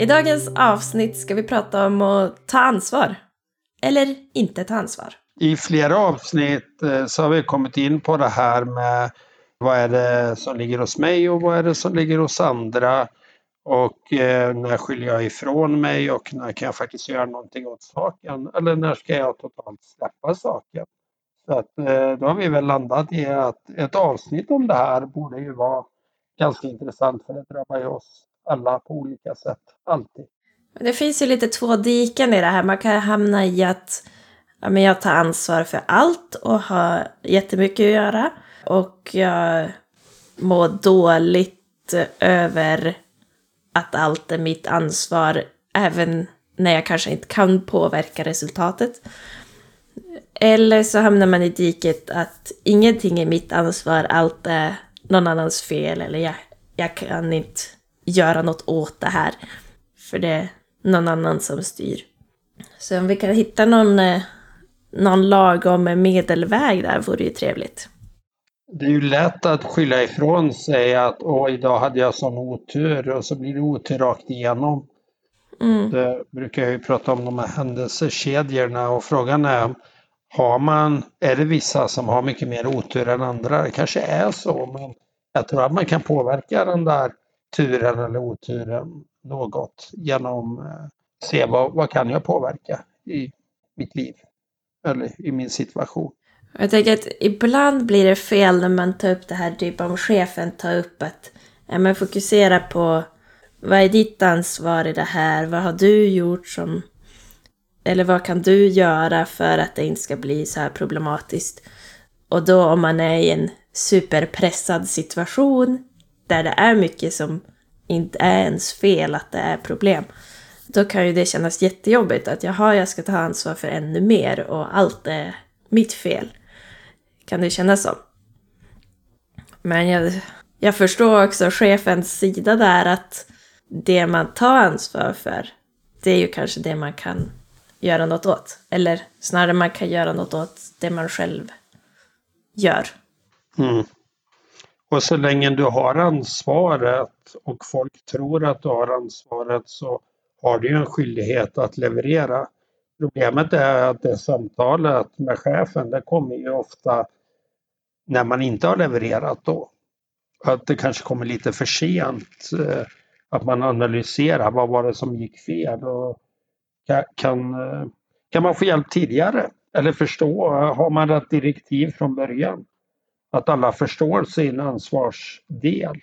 I dagens avsnitt ska vi prata om att ta ansvar. Eller inte ta ansvar. I flera avsnitt eh, så har vi kommit in på det här med vad är det som ligger hos mig och vad är det som ligger hos andra. Och eh, när skiljer jag ifrån mig och när kan jag faktiskt göra någonting åt saken? Eller när ska jag totalt släppa saken? Så att, eh, då har vi väl landat i att ett avsnitt om det här borde ju vara ganska intressant för det drabbar ju oss alla på olika sätt, alltid. Det finns ju lite två diken i det här. Man kan hamna i att ja, men jag tar ansvar för allt och har jättemycket att göra. Och jag mår dåligt över att allt är mitt ansvar, även när jag kanske inte kan påverka resultatet. Eller så hamnar man i diket att ingenting är mitt ansvar, allt är någon annans fel eller jag, jag kan inte göra något åt det här. För det är någon annan som styr. Så om vi kan hitta någon, eh, någon lagom medelväg där vore ju trevligt. Det är ju lätt att skylla ifrån sig att åh, idag hade jag sån otur och så blir det otur rakt igenom. Mm. Det brukar jag ju prata om de här händelsekedjorna och frågan är har man, är det vissa som har mycket mer otur än andra? Det kanske är så, men jag tror att man kan påverka den där turen eller oturen något genom att se vad, vad kan jag påverka i mitt liv eller i min situation. Jag tänker att ibland blir det fel när man tar upp det här, typ om chefen tar upp att ja, men fokusera på vad är ditt ansvar i det här? Vad har du gjort som... Eller vad kan du göra för att det inte ska bli så här problematiskt? Och då om man är i en superpressad situation där det är mycket som inte är ens fel att det är problem. Då kan ju det kännas jättejobbigt att jaha, jag ska ta ansvar för ännu mer och allt är mitt fel. Kan det kännas som. Men jag, jag förstår också chefens sida där att det man tar ansvar för, det är ju kanske det man kan göra något åt. Eller snarare man kan göra något åt det man själv gör. Mm. Och så länge du har ansvaret och folk tror att du har ansvaret så har du en skyldighet att leverera. Problemet är att det samtalet med chefen, det kommer ju ofta när man inte har levererat då. Att det kanske kommer lite för sent. Eh, att man analyserar vad var det som gick fel och kan, eh, kan man få hjälp tidigare? Eller förstå, har man rätt direktiv från början? Att alla förstår sin ansvarsdel.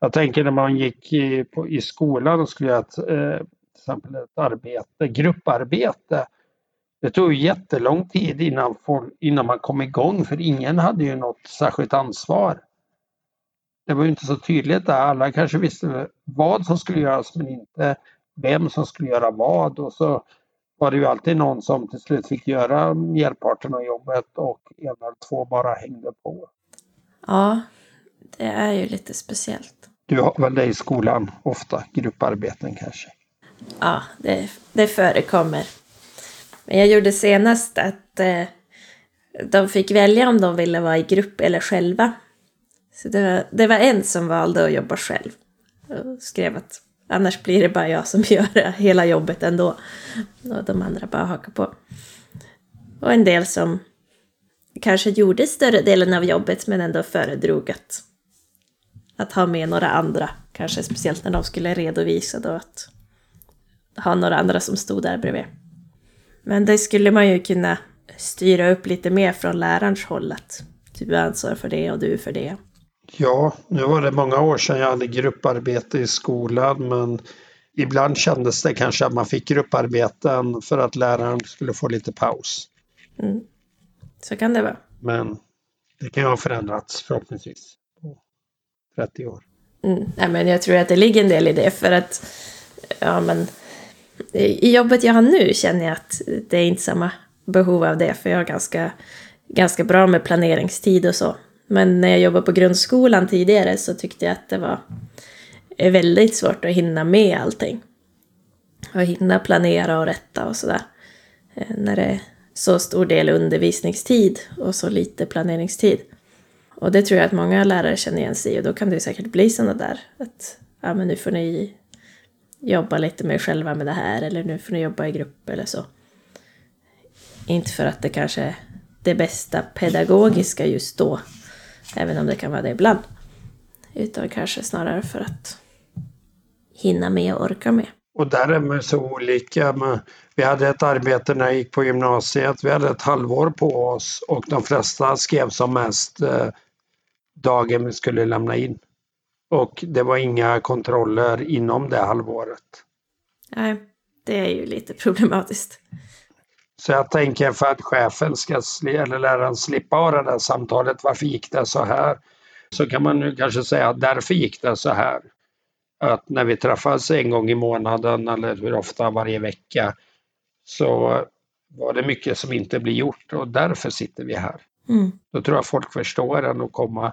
Jag tänker när man gick i, på, i skolan och skulle göra ett, eh, till exempel ett arbete, grupparbete. Det tog jättelång tid innan, folk, innan man kom igång för ingen hade ju något särskilt ansvar. Det var ju inte så tydligt där. Alla kanske visste vad som skulle göras men inte vem som skulle göra vad och så var det ju alltid någon som till slut fick göra merparten av jobbet och en eller två bara hängde på. Ja, det är ju lite speciellt. Du har väl det i skolan ofta, grupparbeten kanske? Ja, det, det förekommer. Men jag gjorde senast att eh, de fick välja om de ville vara i grupp eller själva. Så det var, det var en som valde att jobba själv. Och skrev att Annars blir det bara jag som gör hela jobbet ändå. Och de andra bara hakar på. Och en del som kanske gjorde större delen av jobbet men ändå föredrog att, att ha med några andra. Kanske speciellt när de skulle redovisa då att ha några andra som stod där bredvid. Men det skulle man ju kunna styra upp lite mer från lärarens håll att du ansvarar för det och du för det. Ja, nu var det många år sedan jag hade grupparbete i skolan men ibland kändes det kanske att man fick grupparbeten för att läraren skulle få lite paus. Mm. Så kan det vara. Men det kan ju ha förändrats förhoppningsvis på 30 år. Mm. Nej, men jag tror att det ligger en del i det för att ja men i jobbet jag har nu känner jag att det är inte samma behov av det, för jag har ganska, ganska bra med planeringstid och så. Men när jag jobbade på grundskolan tidigare så tyckte jag att det var eh, väldigt svårt att hinna med allting. Och hinna planera och rätta och sådär. Eh, när det är så stor del undervisningstid och så lite planeringstid. Och det tror jag att många lärare känner igen sig i och då kan det säkert bli sådana där att ja men nu får ni jobba lite med er själva med det här eller nu får ni jobba i grupp eller så. Inte för att det kanske är det bästa pedagogiska just då, även om det kan vara det ibland. Utan kanske snarare för att hinna med och orka med. Och där är man så olika. Vi hade ett arbete när jag gick på gymnasiet. Vi hade ett halvår på oss och de flesta skrev som mest eh, dagen vi skulle lämna in. Och det var inga kontroller inom det halvåret. Nej, det är ju lite problematiskt. Så jag tänker för att chefen ska, eller läraren slippa ha det där samtalet, varför gick det så här? Så kan man nu kanske säga att därför gick det så här. Att när vi träffas en gång i månaden eller hur ofta varje vecka så var det mycket som inte blir gjort och därför sitter vi här. Mm. Då tror jag folk förstår en och komma,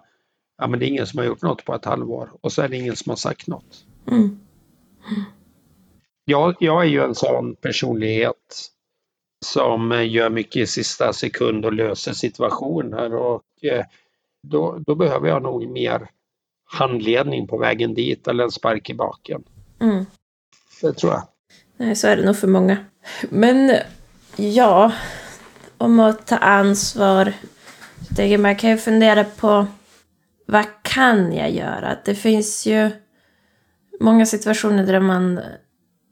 ja men det är ingen som har gjort något på ett halvår och så är det ingen som har sagt något. Mm. Jag, jag är ju en sån personlighet som gör mycket i sista sekund och löser situationer och eh, då, då behöver jag nog mer handledning på vägen dit eller en spark i baken. Mm. Det tror jag. Nej, så är det nog för många. Men ja, om att ta ansvar. Jag man kan ju fundera på vad kan jag göra? Det finns ju många situationer där man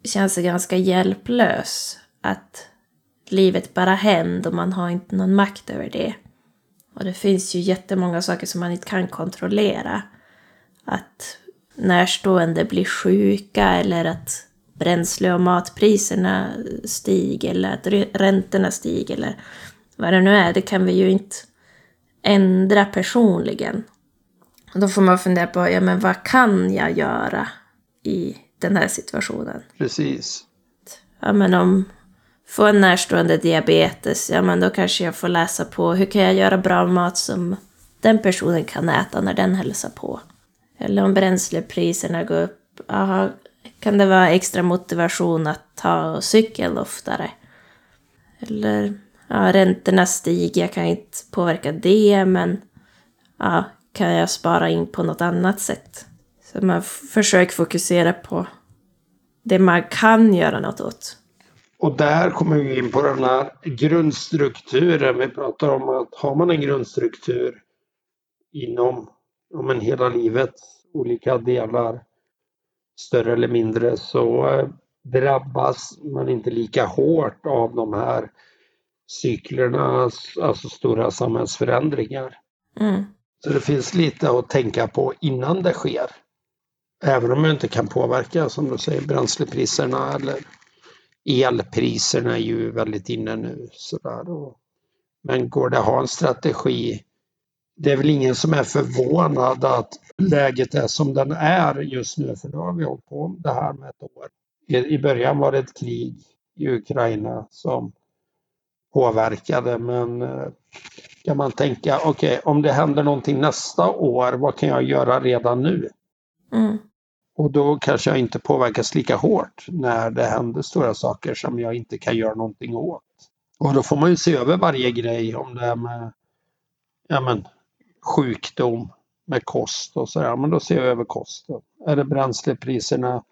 känner sig ganska hjälplös. Att livet bara händer och man har inte någon makt över det. Och det finns ju jättemånga saker som man inte kan kontrollera. Att närstående blir sjuka eller att bränsle och matpriserna stiger eller att räntorna stiger eller vad det nu är. Det kan vi ju inte ändra personligen. Då får man fundera på, ja men vad kan jag göra i den här situationen? Precis. Ja men om få en närstående diabetes, ja men då kanske jag får läsa på hur kan jag göra bra mat som den personen kan äta när den hälsar på. Eller om bränslepriserna går upp, aha, kan det vara extra motivation att ta cykel oftare. Eller ja, räntorna stiger, jag kan inte påverka det men ja, kan jag spara in på något annat sätt? Så man försöker fokusera på det man kan göra något åt. Och där kommer vi in på den här grundstrukturen. Vi pratar om att har man en grundstruktur inom ja, men hela livet, olika delar, större eller mindre, så eh, drabbas man inte lika hårt av de här cyklerna, alltså stora samhällsförändringar. Mm. Så det finns lite att tänka på innan det sker. Även om man inte kan påverka, som du säger, bränslepriserna eller elpriserna är ju väldigt inne nu. Sådär. Men går det att ha en strategi? Det är väl ingen som är förvånad att läget är som den är just nu, för nu har vi hållit på med det här med ett år. I början var det ett krig i Ukraina som påverkade, men eh, kan man tänka, okej, okay, om det händer någonting nästa år, vad kan jag göra redan nu? Mm. Och då kanske jag inte påverkas lika hårt när det händer stora saker som jag inte kan göra någonting åt. Och då får man ju se över varje grej om det är med ja men, sjukdom, med kost och sådär. Men då ser jag över kosten. Är det bränslepriserna?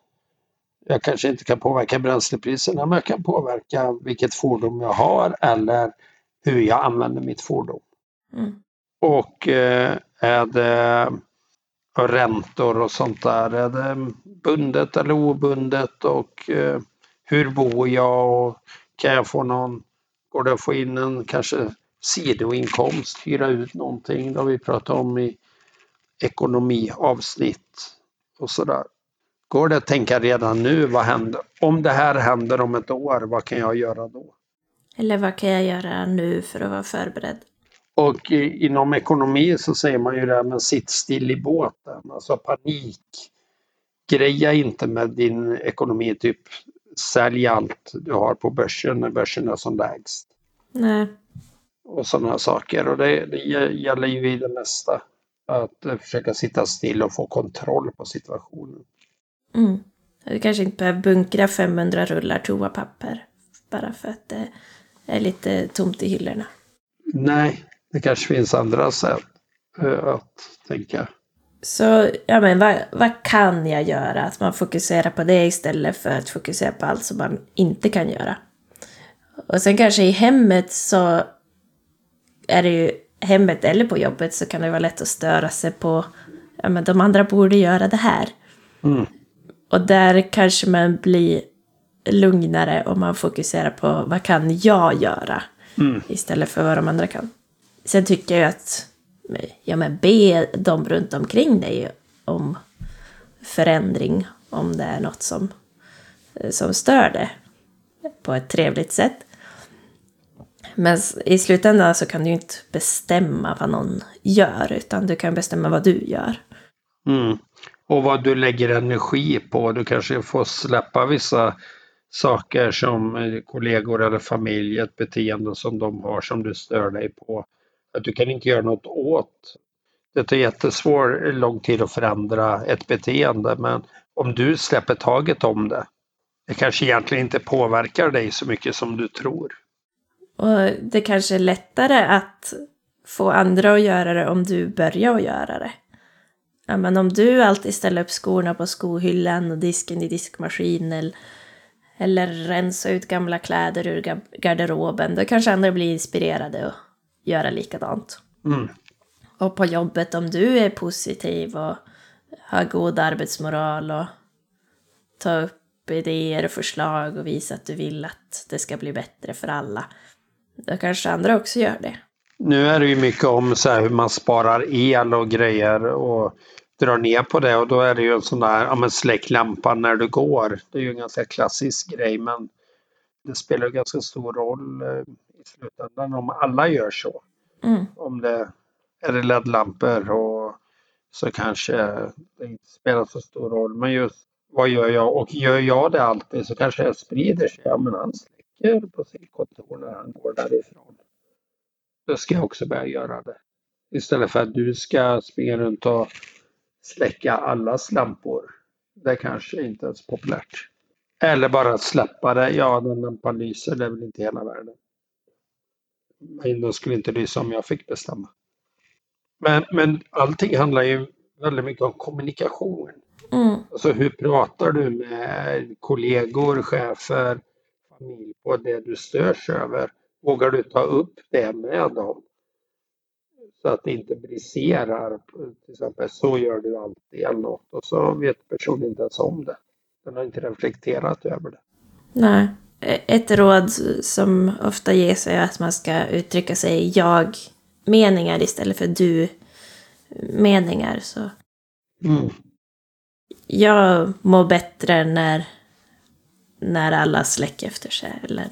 Jag kanske inte kan påverka bränslepriserna men jag kan påverka vilket fordon jag har eller hur jag använder mitt fordon. Mm. Och eh, är det och räntor och sånt där. Är det bundet eller obundet och eh, hur bor jag och kan jag få någon, går det att få in en kanske sidoinkomst, hyra ut någonting, det har vi pratat om i ekonomiavsnitt och sådär. Går det att tänka redan nu, vad händer? Om det här händer om ett år, vad kan jag göra då? Eller vad kan jag göra nu för att vara förberedd? Och inom ekonomi så säger man ju det här med sitt still i båten, alltså panik greja inte med din ekonomi, typ sälj allt du har på börsen när börsen är som lägst. Nej. Och sådana saker. Och det, det gäller ju i det mesta. Att eh, försöka sitta still och få kontroll på situationen. Mm. Du kanske inte behöver bunkra 500 rullar toapapper bara för att det är lite tomt i hyllorna. Nej, det kanske finns andra sätt uh, att tänka. Så, ja men vad, vad kan jag göra? Att man fokuserar på det istället för att fokusera på allt som man inte kan göra. Och sen kanske i hemmet så är det ju hemmet eller på jobbet så kan det vara lätt att störa sig på ja men de andra borde göra det här. Mm. Och där kanske man blir lugnare om man fokuserar på vad kan jag göra Mm. istället för vad de andra kan. Sen tycker jag att ja, men be de runt omkring dig om förändring om det är något som, eh, som stör det på ett trevligt sätt. Men i slutändan så kan du ju inte bestämma vad någon gör utan du kan bestämma vad du gör. Mm. Och vad du lägger energi på. Du kanske får släppa vissa saker som eh, kollegor eller familj, ett beteende som de har som du stör dig på. Att du kan inte göra något åt. Det tar jättesvår lång tid att förändra ett beteende men om du släpper taget om det, det kanske egentligen inte påverkar dig så mycket som du tror. Och det kanske är lättare att få andra att göra det om du börjar att göra det. Ja, men om du alltid ställer upp skorna på skohyllan och disken i diskmaskinen eller rensa ut gamla kläder ur garderoben, då kanske andra blir inspirerade och göra likadant. Mm. Och på jobbet, om du är positiv och har god arbetsmoral och tar upp idéer och förslag och visar att du vill att det ska bli bättre för alla, då kanske andra också gör det. Nu är det ju mycket om så hur man sparar el och grejer och drar ner på det och då är det ju en sån där, ja men släck lampan när du går. Det är ju en ganska klassisk grej men det spelar ganska stor roll eh, slutändan om alla gör så. Mm. Om det är det LED-lampor och så kanske det inte spelar så stor roll. Men just vad gör jag? Och gör jag det alltid så kanske det sprider sig. Ja men han släcker på sitt kontor när han går därifrån. Då ska jag också börja göra det. Istället för att du ska springa runt och släcka allas lampor. Det kanske inte är så populärt. Eller bara släppa det. Ja, den lampan lyser, det är väl inte hela världen. Men den skulle inte lysa om jag fick bestämma. Men, men allting handlar ju väldigt mycket om kommunikation. Mm. Alltså hur pratar du med kollegor, chefer, familj på det du störs över? Vågar du ta upp det med dem? Så att det inte briserar. Till exempel, så gör du alltid eller något. Och så vet personen inte ens om det. Den har inte reflekterat över det. Nej. Ett råd som ofta ges är att man ska uttrycka sig jag-meningar istället för du-meningar. Så Mm. jag mår bättre när, när alla släcker efter sig. Eller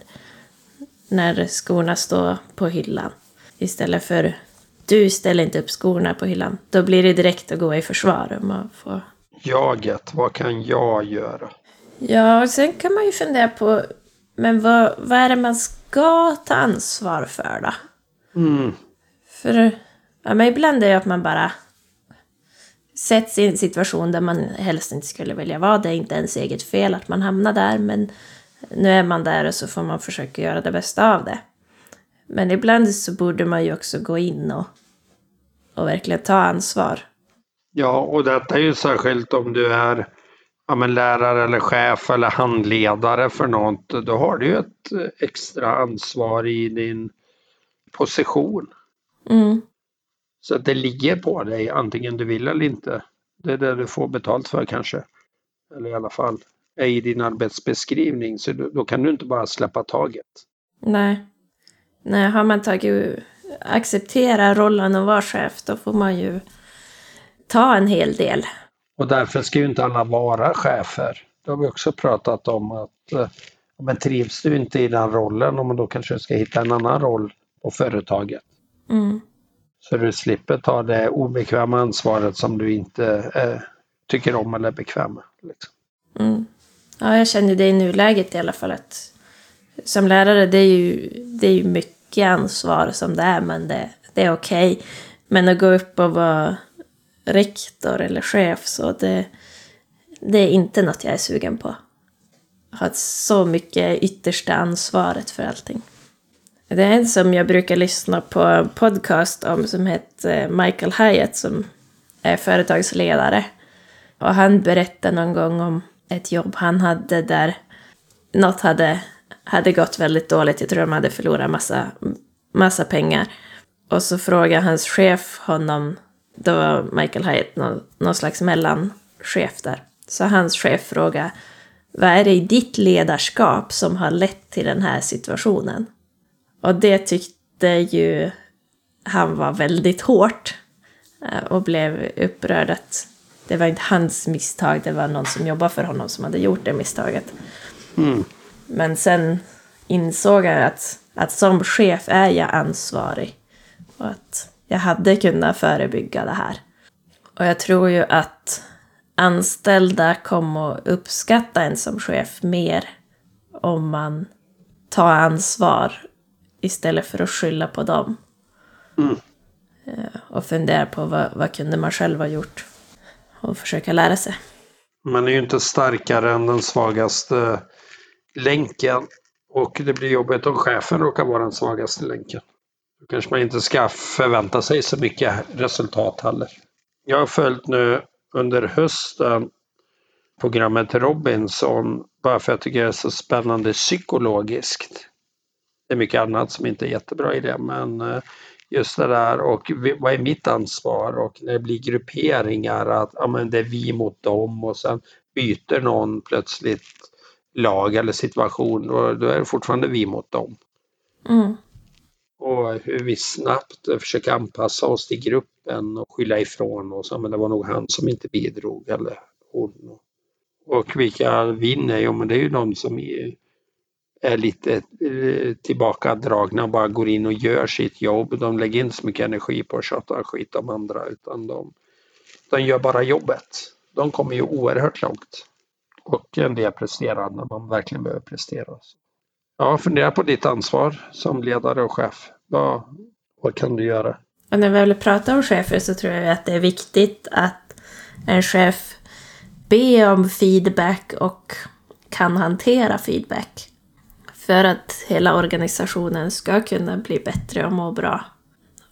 när skorna står på hyllan. Istället för du ställer inte upp skorna på hyllan. Då blir det direkt att gå i försvar. Om man får... Jaget, vad kan jag göra? Ja, och sen kan man ju fundera på men vad, vad är det man ska ta ansvar för då? Mm. För ja, men ibland är det att man bara sätts i en situation där man helst inte skulle vilja vara. Det är inte ens eget fel att man hamnar där, men nu är man där och så får man försöka göra det bästa av det. Men ibland så borde man ju också gå in och, och verkligen ta ansvar. Ja, och detta är ju särskilt om du är ja, men lärare eller chef eller handledare för något. Då har du ju ett extra ansvar i din position. Mm. Så det ligger på dig antingen du vill eller inte. Det är det du får betalt för kanske. Eller i alla fall är i din arbetsbeskrivning. Så då, då kan du inte bara släppa taget. Nej. Nej, har man tagit acceptera rollen att vara chef, då får man ju ta en hel del. Och därför ska ju inte alla vara chefer. Det har vi också pratat om att eh, men trivs du inte i den rollen, då kanske du ska hitta en annan roll på företaget. Mm. Så du slipper ta det obekväma ansvaret som du inte är tycker om eller är bekväm med. Liksom. Mm. Ja, jag känner det i nuläget i alla fall att som lärare, det är ju, det är ju mycket ansvar som det är, men det, det är okej. Okay. Men att gå upp och vara rektor eller chef, så det, det är inte något jag är sugen på. Ha så mycket yttersta ansvaret för allting. Det är en som jag brukar lyssna på podcast om som heter eh, Michael Hyatt som är företagsledare. Och han berättade någon gång om ett jobb han hade där något hade, hade gått väldigt dåligt. Jag tror de hade förlorat massa, massa pengar. Och så frågade hans chef honom, då var Michael Hyatt någon, någon slags mellanchef där. Så hans chef frågade, vad är det i ditt ledarskap som har lett till den här situationen? Och det tyckte ju han var väldigt hårt. Eh, och blev upprörd att det var inte hans misstag, det var någon som jobbade för honom som hade gjort det misstaget. Mm. Men sen insåg jag att, att som chef är jag ansvarig. Och att jag hade kunnat förebygga det här. Och jag tror ju att anställda kommer att uppskatta en som chef mer om man tar ansvar istället för att skylla på dem. Mm. Eh, och fundera på vad, vad kunde man själv ha gjort. Och försöka lära sig. Man är ju inte starkare än den svagaste länken. Och det blir jobbigt om chefen råkar vara den svagaste länken. Då kanske man inte ska förvänta sig så mycket resultat heller. Jag har följt nu under hösten programmet Robinson bara för att jag tycker det är så spännande psykologiskt. Det är mycket annat som inte är jättebra i det men eh, just det där och vad är mitt ansvar och när det blir grupperingar att ja, men det är vi mot dem och sen byter någon plötsligt lag eller situation och då är det fortfarande vi mot dem. Mm. Och hur vi snabbt försöker anpassa oss till gruppen och skylla ifrån oss. Men det var nog han som inte bidrog eller hon. Och vilka vinner? Jo men det är ju de som är är lite eh, tillbakadragna och bara går in och gör sitt jobb. De lägger inte så mycket energi på att tjata skit om andra utan de, de gör bara jobbet. De kommer ju oerhört långt. Och en del presterar när man verkligen behöver prestera. Ja, fundera på ditt ansvar som ledare och chef. Vad, vad kan du göra? Och när vi väl pratar om chefer så tror jag att det är viktigt att en chef ber om feedback och kan hantera feedback. För att hela organisationen ska kunna bli bättre och må bra.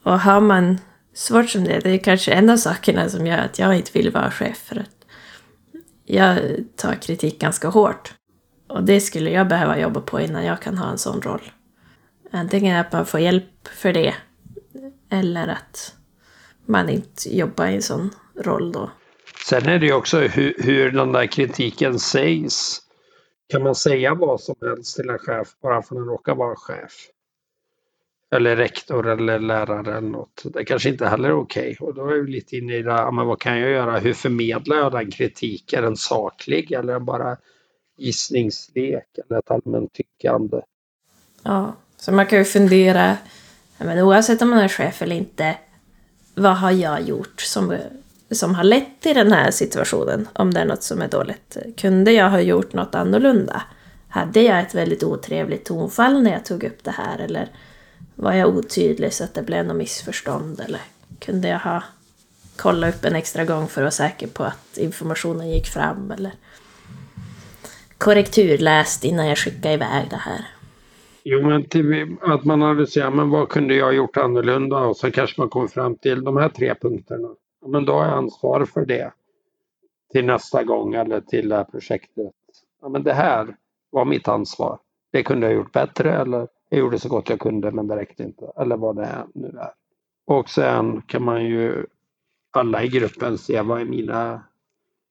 Och har man svårt som det, det är kanske en av sakerna som gör att jag inte vill vara chef. För att jag tar kritik ganska hårt. Och det skulle jag behöva jobba på innan jag kan ha en sån roll. Antingen att man får hjälp för det, eller att man inte jobbar i en sån roll då. Sen är det ju också hur, hur den där kritiken sägs kan man säga vad som helst till en chef bara för att den råkar vara chef? Eller rektor eller lärare eller något. Det kanske inte heller är okej. Okay. Och då är vi lite inne i det, här, men vad kan jag göra? Hur förmedlar jag den kritiken? Är den saklig eller bara gissningslek eller ett allmänt tyckande? Ja, så man kan ju fundera, men oavsett om man är chef eller inte, vad har jag gjort som som har lett till den här situationen, om det är något som är dåligt. Kunde jag ha gjort något annorlunda? Hade jag ett väldigt otrevligt tonfall när jag tog upp det här? Eller var jag otydlig så att det blev något missförstånd? Eller kunde jag ha kollat upp en extra gång för att vara säker på att informationen gick fram? Eller korrekturläst innan jag skickade iväg det här? Jo, men till, att man analyserar, men vad kunde jag ha gjort annorlunda? Och så kanske man kommer fram till de här tre punkterna men då har jag ansvar för det till nästa gång eller till det här projektet. Ja, men det här var mitt ansvar. Det kunde jag gjort bättre eller jag gjorde så gott jag kunde men det räckte inte. Eller vad det nu är. Och sen kan man ju alla i gruppen se vad är mina,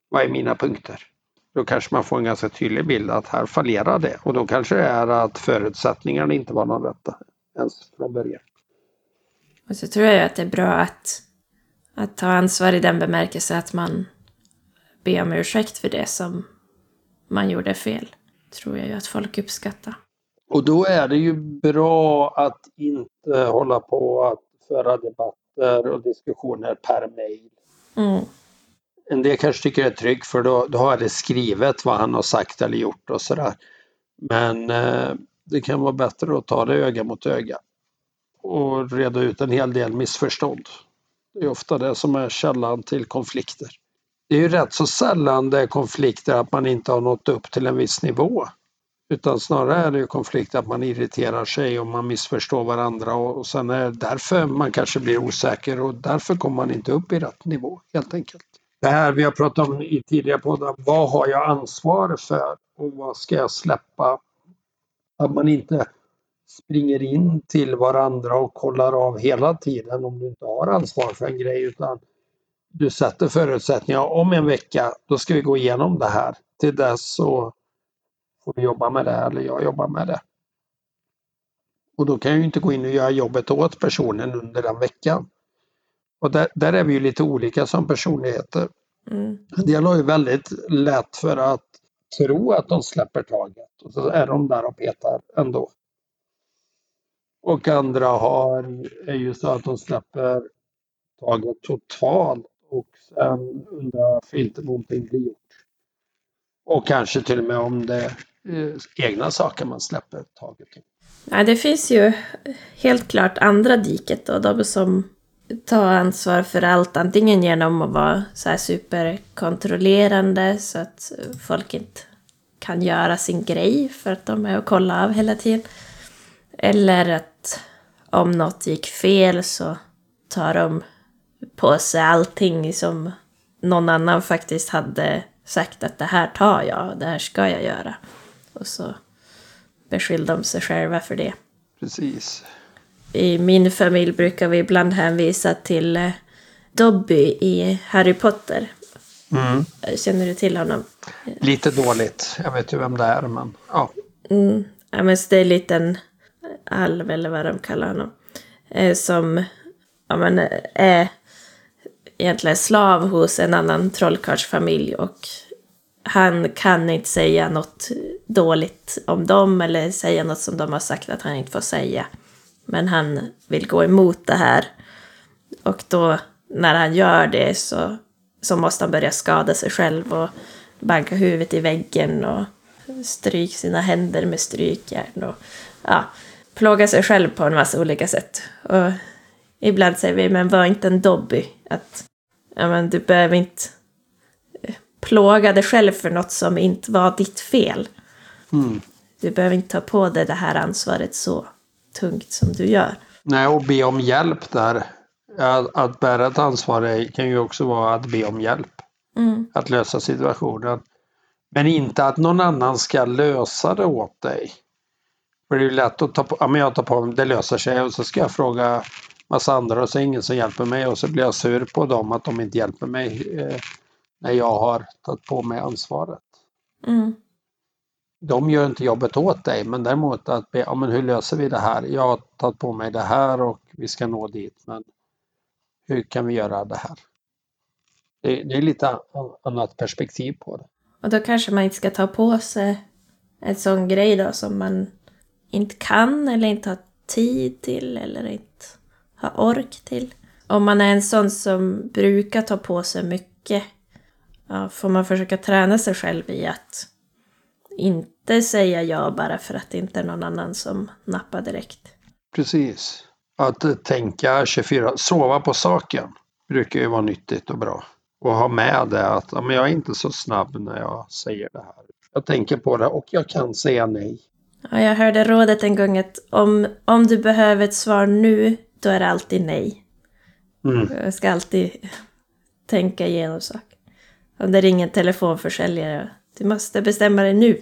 vad är mina punkter. Då kanske man får en ganska tydlig bild att här fallerar det och då kanske det är att förutsättningarna inte var de rätta ens från början. Och så tror jag att det är bra att att ta ansvar i den bemärkelse att man ber om ursäkt för det som man gjorde fel. Tror jag ju att folk uppskattar. Och då är det ju bra att inte hålla på att föra debatter och diskussioner per mail. Mm. En del kanske tycker det är tryggt för då, då har det skrivet vad han har sagt eller gjort och sådär. Men eh, det kan vara bättre att ta det öga mot öga och reda ut en hel del missförstånd. Det är ofta det som är källan till konflikter. Det är ju rätt så sällan det är konflikter att man inte har nått upp till en viss nivå. Utan snarare är det ju konflikter att man irriterar sig och man missförstår varandra och sen är det därför man kanske blir osäker och därför kommer man inte upp i rätt nivå helt enkelt. Det här vi har pratat om i tidigare poddar, vad har jag ansvar för och vad ska jag släppa? Att man inte springer in till varandra och kollar av hela tiden om du inte har ansvar för en grej utan du sätter förutsättningar. Om en vecka, då ska vi gå igenom det här. Till dess så får du jobba med det eller jag jobbar med det. Och då kan jag ju inte gå in och göra jobbet åt personen under den veckan. Och där, där är vi ju lite olika som personligheter. Mm. En del har ju väldigt lätt för att tro att de släpper taget och så är de där och petar ändå. Och andra har, är ju så att de släpper taget totalt och sen undrar varför inte någonting blir gjort. Och kanske till och med om det är egna saker man släpper taget om. Ja, det finns ju helt klart andra diket då, de som ta ansvar för allt, antingen genom att vara så här superkontrollerande så att folk inte kan göra sin grej för att de är och kollar av hela tiden. Eller att om något gick fel så tar de på sig allting som någon annan faktiskt hade sagt att det här tar jag, det här ska jag göra. Och så beskyller de sig själva för det. Precis. I min familj brukar vi ibland hänvisa till eh, Dobby i Harry Potter. Mm. Känner du till honom? Lite dåligt. Jag vet ju vem det är men ja. Mm. Ja, men så det är en liten alv eller vad de kallar honom. Eh, som ja, men, eh, är egentligen slav hos en annan trollkarlsfamilj och han kan inte säga något dåligt om dem eller säga något som de har sagt att han inte får säga. Men han vill gå emot det här. Och då när han gör det så, så måste han börja skada sig själv och banka huvudet i väggen och stryka sina händer med strykjärn och ja, plåga sig själv på en massa olika sätt. Och ibland säger vi, men var inte en Dobby. Att ja, men du behöver inte plåga dig själv för något som inte var ditt fel. Mm. Du behöver inte ta på dig det här ansvaret så tungt som du gör. Nej, och be om hjälp där. Att, att bära ett ansvar kan ju också vara att be om hjälp. Mm. Att lösa situationen. Men inte att någon annan ska lösa det åt dig. För det är ju lätt att ta på, ja men jag tar på mig, det löser sig och så ska jag fråga massa andra och så är det ingen som hjälper mig och så blir jag sur på dem att de inte hjälper mig eh, när jag har tagit på mig ansvaret. Mm. De gör inte jobbet åt dig men däremot att be, ja men hur löser vi det här? Jag har tagit på mig det här och vi ska nå dit men hur kan vi göra det här? Det, det är lite annat perspektiv på det. Och då kanske man inte ska ta på sig en sån grej då som man inte kan eller inte har tid till eller inte har ork till. Om man är en sån som brukar ta på sig mycket ja, får man försöka träna sig själv i att inte säga ja bara för att det inte är någon annan som nappar direkt. Precis. Att tänka 24, sova på saken brukar ju vara nyttigt och bra. Och ha med det att ja, men jag är inte så snabb när jag säger det här. Jag tänker på det och jag kan säga nej. Ja, jag hörde rådet en gång att om, om du behöver ett svar nu, då är det alltid nej. Mm. Jag ska alltid tänka igenom saker. Om det ringer en telefonförsäljare, du måste bestämma dig nu.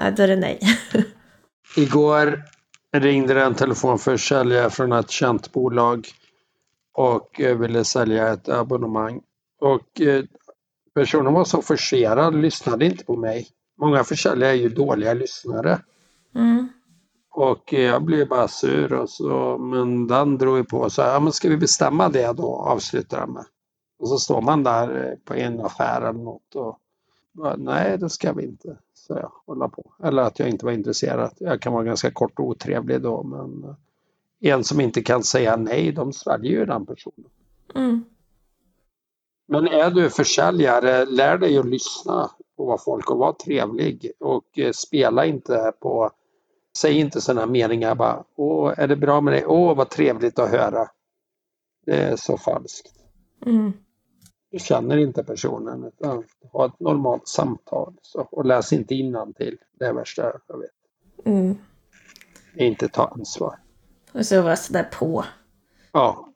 Ja, då är det nej. Igår ringde det en telefonförsäljare från ett känt bolag och eh, ville sälja ett abonnemang. Och eh, personen var så forcerad, lyssnade inte på mig. Många försäljare är ju dåliga lyssnare. Mm. Och eh, jag blev bara sur och så, men den drog ju på och sa, ja men ska vi bestämma det då, avslutar han med. Och så står man där på en affär eller något och bara, nej det ska vi inte, jag hålla på. Eller att jag inte var intresserad. Jag kan vara ganska kort och otrevlig då men en som inte kan säga nej, de sväljer ju den personen. Mm. Men är du försäljare, lär dig att lyssna på vad folk och vara trevlig och eh, spela inte på Säg inte sådana meningar bara Åh, är det bra med dig? Åh, vad trevligt att höra. Det är så falskt. Mm. Du känner inte personen utan ha ett normalt samtal så, och läs inte innantill. Det är värsta jag vet. Mm. Inte ta ansvar. Och så vara sådär på. Ja.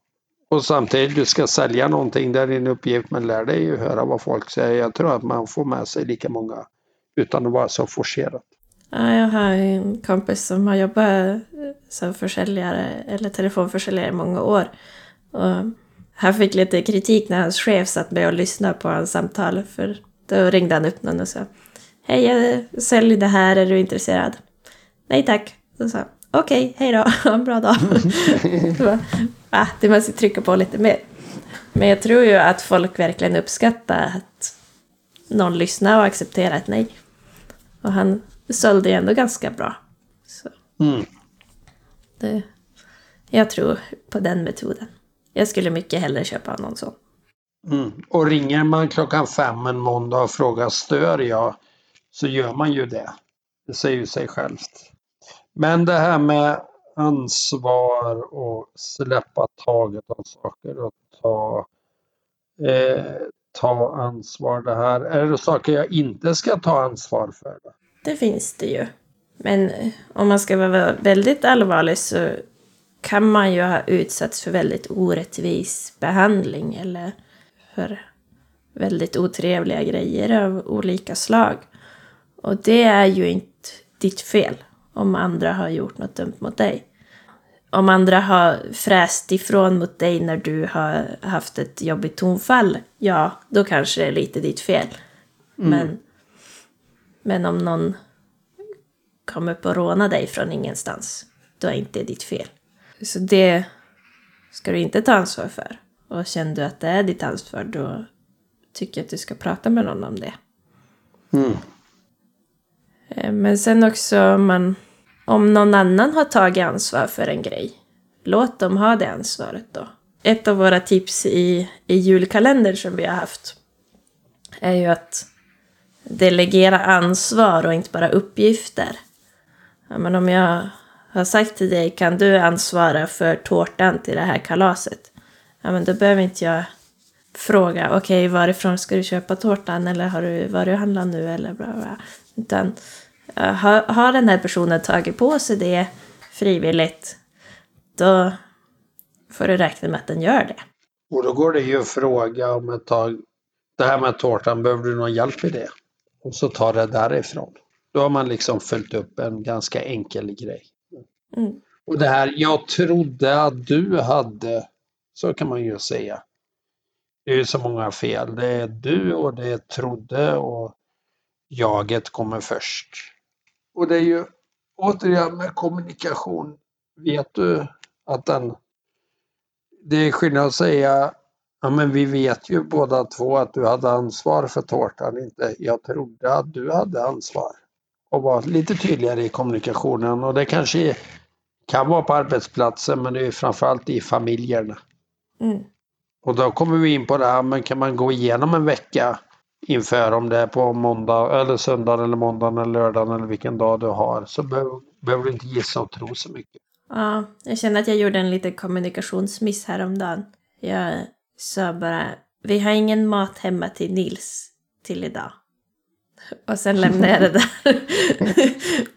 Och samtidigt, du ska sälja någonting, det är din uppgift, men lär dig ju höra vad folk säger. Jag tror att man får med sig lika många utan att vara så forcerat. Ja, jag har en kompis som har jobbat som försäljare eller telefonförsäljare i många år. Och han fick lite kritik när hans chef satt med och lyssnade på hans samtal. För då ringde han upp någon och sa Hej, jag säljer det här, är du intresserad? Nej tack. Då sa han Okej, hej då, ha en bra dag. Bara, ah, det måste trycka på lite mer. Men jag tror ju att folk verkligen uppskattar att någon lyssnar och accepterar ett nej. Och han sålde ju ändå ganska bra. Så Mm. det, jag tror på den metoden. Jag skulle mycket hellre köpa någon sån. Mm. Och ringer man klockan fem en måndag och frågar stör jag så gör man ju det. Det säger ju sig självt. Men det här med ansvar och släppa taget om saker och ta, eh, ta ansvar. Det här. Är det saker jag inte ska ta ansvar för? Det finns det ju. Men eh, om man ska vara väldigt allvarlig så kan man ju ha utsatts för väldigt orättvis behandling eller för väldigt otrevliga grejer av olika slag. Och det är ju inte ditt fel om andra har gjort något dumt mot dig. Om andra har fräst ifrån mot dig när du har haft ett jobbigt tonfall, ja, då kanske det är lite ditt fel. Men, men om någon kom upp och råna dig från ingenstans, då är inte det ditt fel. Så det ska du inte ta ansvar för. Och känner du att det är ditt ansvar, då tycker jag att du ska prata med någon om det. Mm. Eh, Men sen också man, om någon annan har tagit ansvar för en grej, låt dem ha det ansvaret då. Ett av våra tips i, i julkalendern som vi har haft är ju att delegera ansvar och inte bara uppgifter. Ja, men om jag har sagt till dig, kan du ansvara för tårtan till det här kalaset? Ja, men då behöver inte jag fråga, okej, varifrån ska du köpa tårtan? Eller har du varit och handlat nu? Eller bla, bla. Utan har, har den här personen tagit på sig det frivilligt, då får du räkna med att den gör det. Och då går det ju att fråga om ett tag. Det här med tårtan, behöver du någon hjälp i det? Och så tar det därifrån. Då har man liksom följt upp en ganska enkel grej. Mm. Och det här, jag trodde att du hade, så kan man ju säga. Det är ju så många fel. Det är du och det är trodde och jaget kommer först. Och det är ju återigen med kommunikation. Vet du att den... Det är skillnad att säga Ja men vi vet ju båda två att du hade ansvar för tårtan, inte jag trodde att du hade ansvar. Och vara lite tydligare i kommunikationen och det kanske kan vara på arbetsplatsen men det är framförallt i familjerna. Mm. Och då kommer vi in på det här, men kan man gå igenom en vecka inför om det är på måndag eller söndag eller måndag eller lördag eller vilken dag du har så behöver, behöver du inte gissa och tro så mycket. Ja, jag känner att jag gjorde en liten kommunikationsmiss häromdagen. Jag sa bara, vi har ingen mat hemma till Nils till idag. Och sen lämnade jag det där.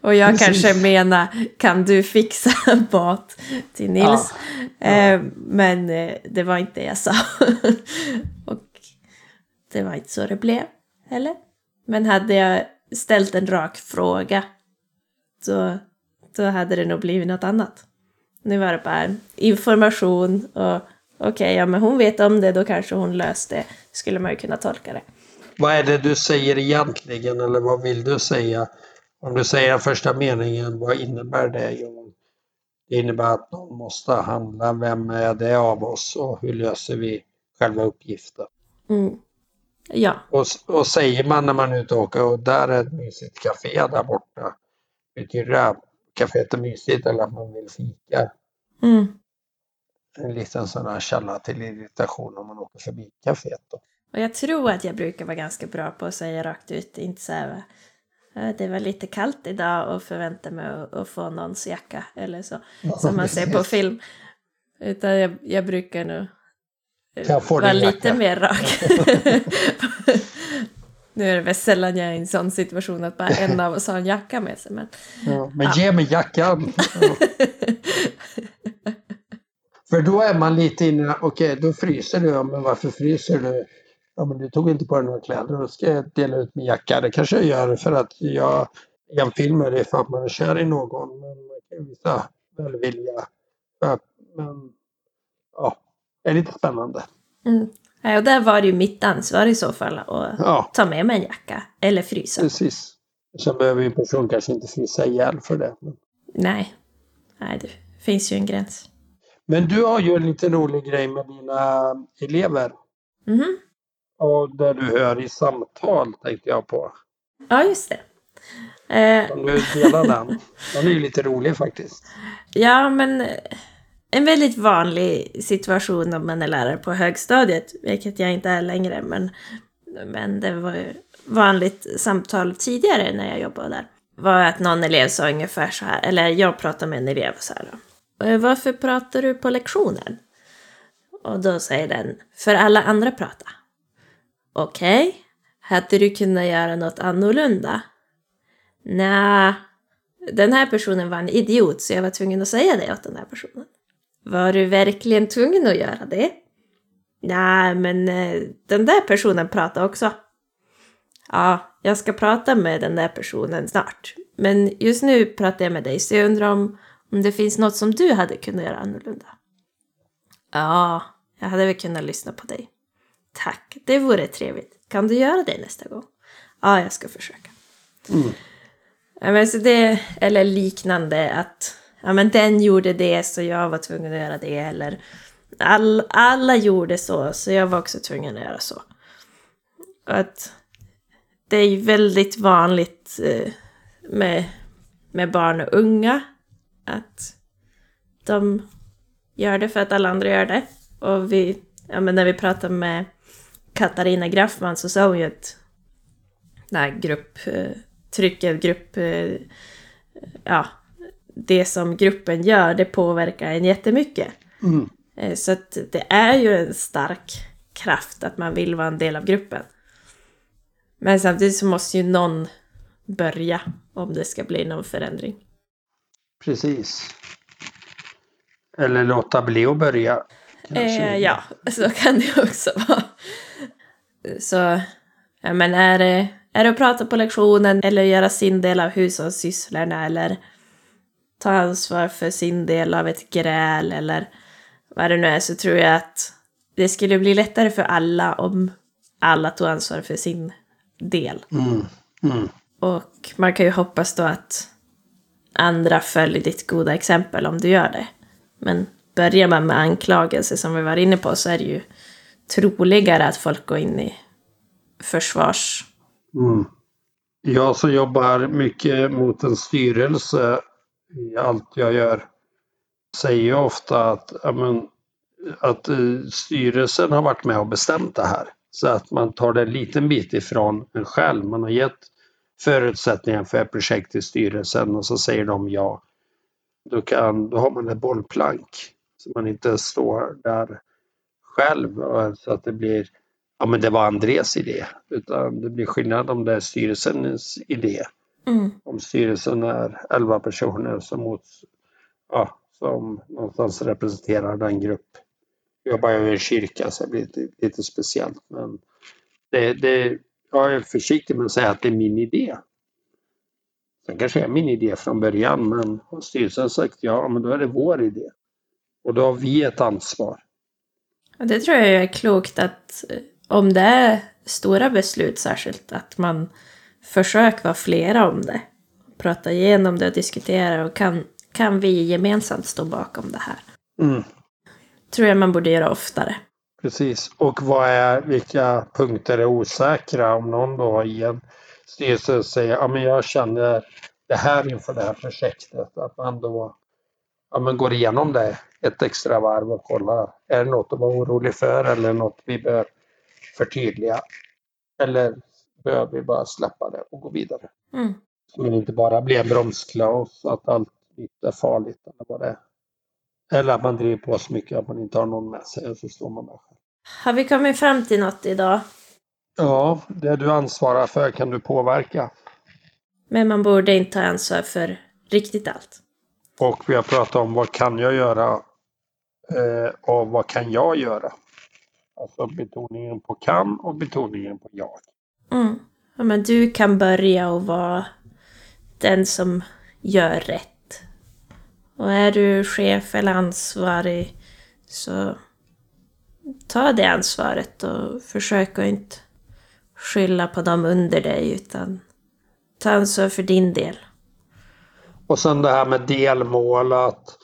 och jag kanske menar, kan du fixa mat till Nils? Eh, men eh, det var inte det jag sa. och det var inte så det blev, eller? Men hade jag ställt en rak fråga, då, då hade det nog blivit något annat. Nu var det bara information och okej, ja men hon vet om det, då kanske hon löste det. Skulle man ju kunna tolka det. Vad är det du säger egentligen eller vad vill du säga? Om du säger första meningen, vad innebär det Johan? Det innebär att någon måste handla. Vem är det av oss och hur löser vi själva uppgiften? Mm. Ja, Och, och säger man när man är ute och åker och där är ett mysigt café där borta. Betyder det att kaféet är mysigt eller att man vill fika? mm. En liten sån här källa till irritation om man åker förbi kaféet. Då. Och jag tror att jag brukar vara ganska bra på att säga rakt ut, inte så här, "Ja, det var lite kallt idag och förvänta mig att, att få någons jacka eller så, som man ser på film. Utan jag, jag brukar nog eh, vara lite jacka? mer rak. nu är det väl sällan jag är i en sån situation att bara en av oss har en jacka med sig. Men Ja, men ge mig jackan! Ja. För då är man lite inne, okej då fryser du, ja, men varför fryser du? Ja men du tog inte på dig några kläder, då ska jag dela ut min jacka. Det kanske jag gör för att jag i en film är det för att man är kär i någon. Men man kan ju visa välvilja. Ja, Men ja, det är lite spännande. mm. Ja, och där var det ju mitt ansvar i så fall att Ja, ta med mig en jacka eller frysa. precis. Sen behöver ju person kanske inte frysa ihjäl för det. Men- Nej. Nej, det finns ju en gräns. Men du har ju en lite rolig grej med dina elever. Mhm. Och där du hör i samtal tänkte jag på. Ja, just det. Eh, Om du delar den. Den är ju lite rolig faktiskt. ja, men eh, en väldigt vanlig situation om man är lärare på högstadiet, vilket jag inte är längre, men, men det var ju vanligt samtal tidigare när jag jobbade där, var att någon elev sa ungefär så här, eller jag pratade med en elev så här då. "Eh, Varför pratar du på lektionen? Och då säger den, för alla andra pratar. Okej, hade du kunnat göra något annorlunda? Nej, den här personen var en idiot så jag var tvungen att säga det åt den här personen. Var du verkligen tvungen att göra det? Nej, men eh, den där personen pratade också. Ja, jag ska prata med den där personen snart. Men just nu pratar jag med dig så jag undrar om, om det finns något som du hade kunnat göra annorlunda. Ja, jag hade väl kunnat lyssna på dig. Tack, det vore trevligt. Kan du göra det nästa gång? Ja, jag ska försöka. Ja, men så det, eller liknande att ja, men den gjorde det så jag var tvungen att göra det. Eller all, alla gjorde så så jag var också tvungen att göra så. Och att det är ju väldigt vanligt eh, med, med barn och unga att de gör det för att alla andra gör det. Och vi, ja, men när vi pratade med Katarina Graffman så sa hon ju att det här grupp, eh, grupp, eh, ja, det som gruppen gör, det påverkar en jättemycket. Mm. Eh, Så att det är ju en stark kraft att man vill vara en del av gruppen. Men samtidigt så måste ju någon börja om det ska bli någon förändring. Precis. Eller låta bli att börja. Eh, ja, så kan det också vara. Så, ja, men är det, är det att prata på lektionen eller göra sin del av hushållssysslorna eller ta ansvar för sin del av ett gräl eller vad det nu är så tror jag att det skulle bli lättare för alla om alla tog ansvar för sin del. Mm. Mm. Och man kan ju hoppas då att andra följer ditt goda exempel om du gör det. Men börjar man med anklagelser som vi var inne på så är det ju troligare att folk går in i försvars... Mm. Jag som jobbar mycket mot en styrelse i allt jag gör säger ju ofta att, men, att eh, styrelsen har varit med och bestämt det här. Så att man tar det en liten bit ifrån en själv. Man har gett förutsättningar för ett projekt till styrelsen och så säger de ja. Då, kan, då har man ett bollplank. Så man inte står där själv. och Så att det blir ja men det var Andres idé. Utan det blir skillnad om det är styrelsens idé. Mm. Om styrelsen är 11 personer som, mot, ja, som någonstans representerar den grupp. Jag jobbar ju i en kyrka så det blir lite, lite speciellt. Men det, det, jag är försiktig med att säga att det är min idé. Sen kanske är min idé från början men har styrelsen sagt ja, men då är det vår idé. Och då har vi ett ansvar. Det tror jag är klokt att eh, om det är stora beslut särskilt, att man försöker vara flera om det. Prata igenom det och diskutera och kan, kan vi gemensamt stå bakom det här? Mm. Tror jag man borde göra oftare. Precis. Och vad är, vilka punkter är osäkra? Om någon då i en styrelse säger ja men jag känner det här inför det här projektet. Att man då ja, men går igenom det ett extra varv och kollar. Är det något att vara orolig för eller något vi bör förtydliga? Eller behöver vi bara släppa det och gå vidare? Mm. Så man inte bara blir en bromskloss, att allt är farligt eller vad det är. Eller att man driver på så mycket att man inte har någon med sig och så står man där själv. Har vi kommit fram till något idag? Ja, det du ansvarar för kan du påverka. Men man borde inte ta ansvar för riktigt allt. Och vi har pratat om vad kan jag göra eh, och vad kan jag göra? Alltså betoningen på kan och betoningen på jag. Mm. Ja, men du kan börja och vara den som gör rätt. Och är du chef eller ansvarig så ta det ansvaret och försök att inte skylla på dem under dig utan ta ansvar för din del. Och sen det här med delmål att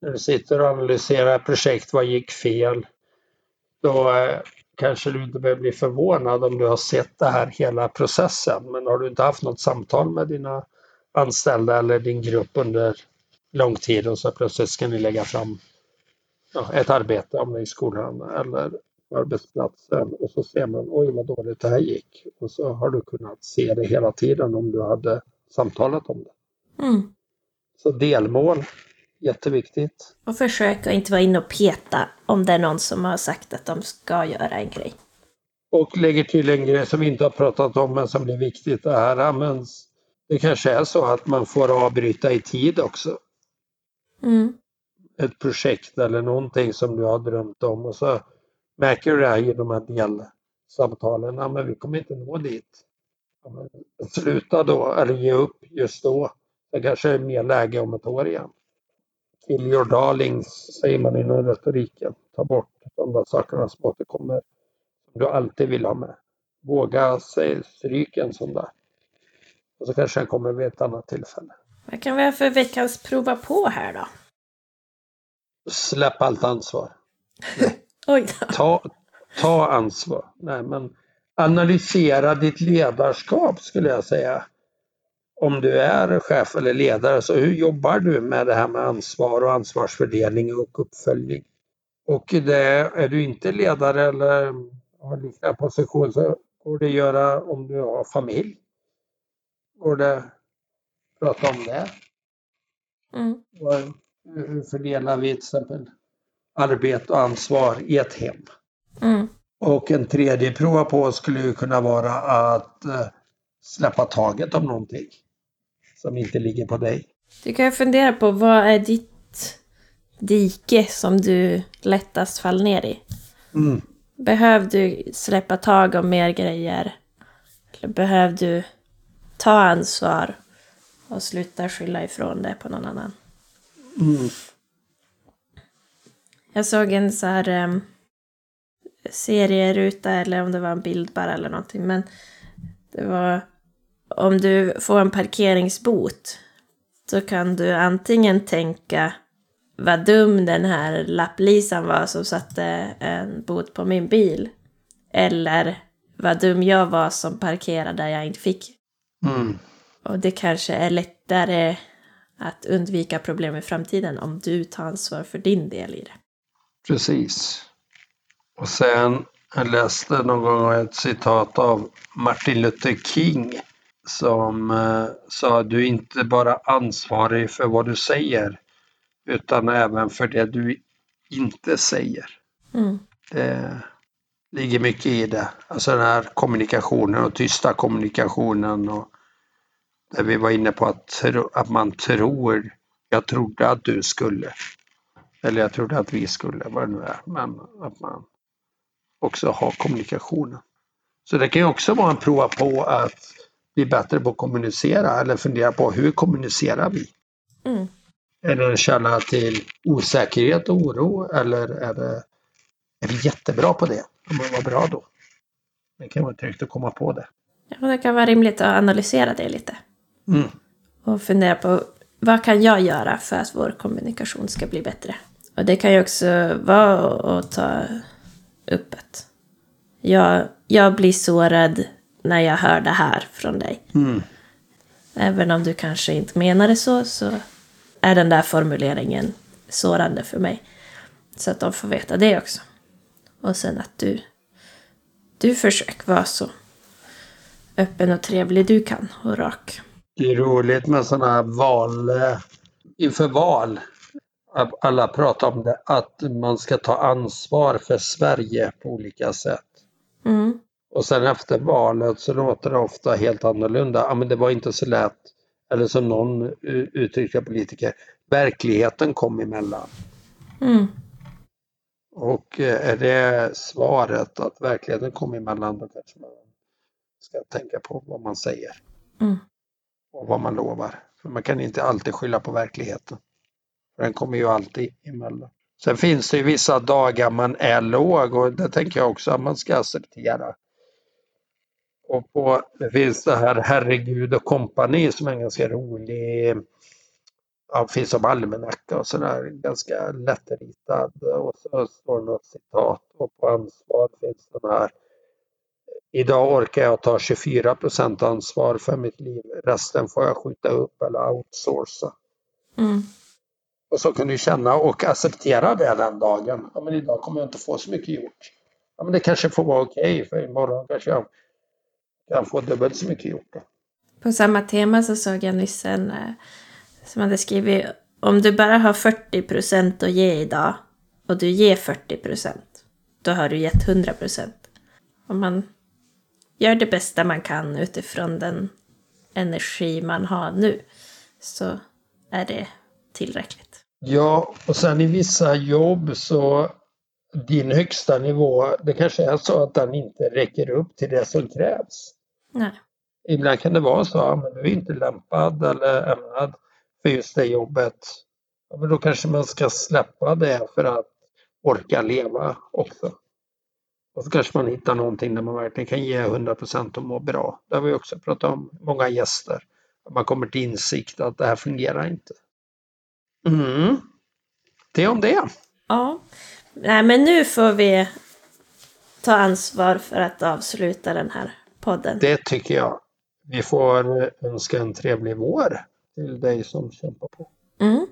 när du sitter och analyserar projekt, vad gick fel? Då eh, kanske du inte behöver bli förvånad om du har sett det här hela processen. Men har du inte haft något samtal med dina anställda eller din grupp under lång tid och så plötsligt ska ni lägga fram ja, ett arbete, om det är i skolan eller på arbetsplatsen och så ser man oj vad dåligt det här gick. Och så har du kunnat se det hela tiden om du hade samtalat om det. Mm. Så delmål, jätteviktigt. Och försök att inte vara inne och peta om det är någon som har sagt att de ska göra en grej. Och lägger till en grej som vi inte har pratat om men som blir viktigt. Det här används. Det kanske är så att man får avbryta i tid också. Mm. Ett projekt eller någonting som du har drömt om och så märker du det här i de här delsamtalen. Ja, men vi kommer inte nå dit. Ja, men sluta då eller ge upp just då. Det kanske är mer läge om ett år igen. Kill your darlings säger man inom retoriken. Ta bort de där sakerna som återkommer. Som du alltid vill ha med. Våga säga stryk en sån där. Och så kanske den kommer vid ett annat tillfälle. Vad kan vi ha för veckans prova på här då? Släpp allt ansvar. Oj då. Ta, ta ansvar. Nej, men analysera ditt ledarskap skulle jag säga. Om du är chef eller ledare, så hur jobbar du med det här med ansvar och ansvarsfördelning och uppföljning? Och det, är du inte ledare eller har liknande position så går det att göra om du har familj. Går det att prata om det? Mm. Hur fördelar vi till exempel arbete och ansvar i ett hem? Mm. Och en tredje prova på skulle kunna vara att eh, släppa taget om någonting som inte ligger på dig. Du kan ju fundera på vad är ditt dike som du lättast faller ner i? Mm. Behöver du släppa tag om mer grejer? Eller behöver du ta ansvar och sluta skylla ifrån det på någon annan? Mm. Jag såg en så här um, serieruta eller om det var en bild bara eller någonting. Men det var om du får en parkeringsbot. Så kan du antingen tänka vad dum den här lapplisan var som satte en bot på min bil. Eller vad dum jag var som parkerade där jag inte fick. Mm. Och det kanske är lättare att undvika problem i framtiden om du tar ansvar för din del i det. Precis. Och sen, jag läste någon gång ett citat av Martin Luther King som eh, sa du är inte bara ansvarig för vad du säger utan även för det du inte säger. Mm. Det ligger mycket i det. Alltså den här kommunikationen och tysta kommunikationen och där vi var inne på att, att man tror, jag trodde att du skulle. Eller jag trodde att vi skulle, vad det nu är. Men att man också har kommunikationen. Så det kan ju också vara en prova på att bli bättre på att kommunicera eller fundera på hur kommunicerar vi? Mm. Är det en källa till osäkerhet och oro eller är, det, är vi jättebra på det? Ja, men vad bra då. Det kan vara tryggt att komma på det. Ja, det kan vara rimligt att analysera det lite. Mm. Och fundera på vad kan jag göra för att vår kommunikation ska bli bättre? Och det kan ju också vara att ta upp att jag, jag blir sårad när jag hör det här från dig. Mm. Även om du kanske inte menar det så, så är den där formuleringen sårande för mig. Så att de får veta det också. Och sen att du Du försök vara så öppen och trevlig du kan och rak. Det är roligt med sådana här val, eh, inför val. Alla pratar om det, att man ska ta ansvar för Sverige på olika sätt. Mm. Och sen efter valet så låter det ofta helt annorlunda. Ja, men det var inte så lätt. Eller som någon uttryckte politiker, verkligheten kom emellan. Mm. Och eh, är det svaret att verkligheten kom emellan då kanske man ska tänka på vad man säger. Mm. Och vad man lovar. För man kan inte alltid skylla på verkligheten. För den kommer ju alltid emellan. Sen finns det ju vissa dagar man är låg och det tänker jag också att man ska acceptera. Och på, det finns det här Herregud och kompani som är en ganska rolig ja, finns som almanacka och sådär, ganska lättritad. Och så står det något citat och på ansvar finns den här. Idag orkar jag ta 24 procent ansvar för mitt liv. Resten får jag skjuta upp eller outsourca. Mm. Och så kan du känna och acceptera det den dagen. Ja, men idag kommer jag inte få så mycket gjort. Ja, men det kanske får vara okej för imorgon kanske jag kan få dubbelt så mycket gjort. Då. På samma tema så såg jag nyss en eh, som hade skrivit om du bara har 40 procent att ge idag och du ger 40 procent, då har du gett 100 procent. Om man gör det bästa man kan utifrån den energi man har nu så är det tillräckligt. Ja, och sen i vissa jobb så din högsta nivå, det kanske är så att den inte räcker upp till det som krävs. Nej. Ibland kan det vara så, ja, men du är inte lämpad eller ämnad för just det jobbet. Ja, men då kanske man ska släppa det för att orka leva också. Och så kanske man hittar någonting där man verkligen kan ge 100 procent och må bra. Det har vi också pratat om, många gäster. Att man kommer till insikt att det här fungerar inte. Mm. Det om det. Ja. Nej, men nu får vi ta ansvar för att avsluta den här podden. Det tycker jag. Vi får önska en trevlig vår till dig som kämpar på. Mm.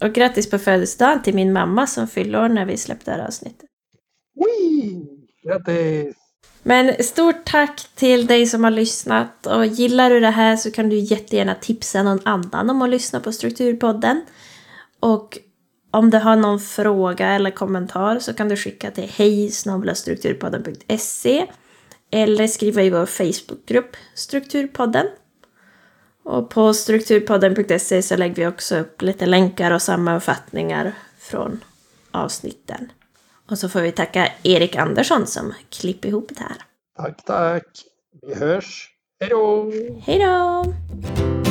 Och grattis på födelsedagen till min mamma som fyller år när vi släppte det här avsnittet. Wee! Grattis! Men stort tack till dig som har lyssnat och gillar du det här så kan du jättegärna tipsa någon annan om att lyssna på Strukturpodden. Och om du har någon fråga eller kommentar så kan du skicka till hej.strukturpodden.se eller skriva i vår Facebookgrupp Strukturpodden. Och på strukturpodden.se så lägger vi också upp lite länkar och sammanfattningar från avsnitten. Och så får vi tacka Erik Andersson som klipper ihop det här. Tack, tack. Vi hörs. Hej då! Hej då!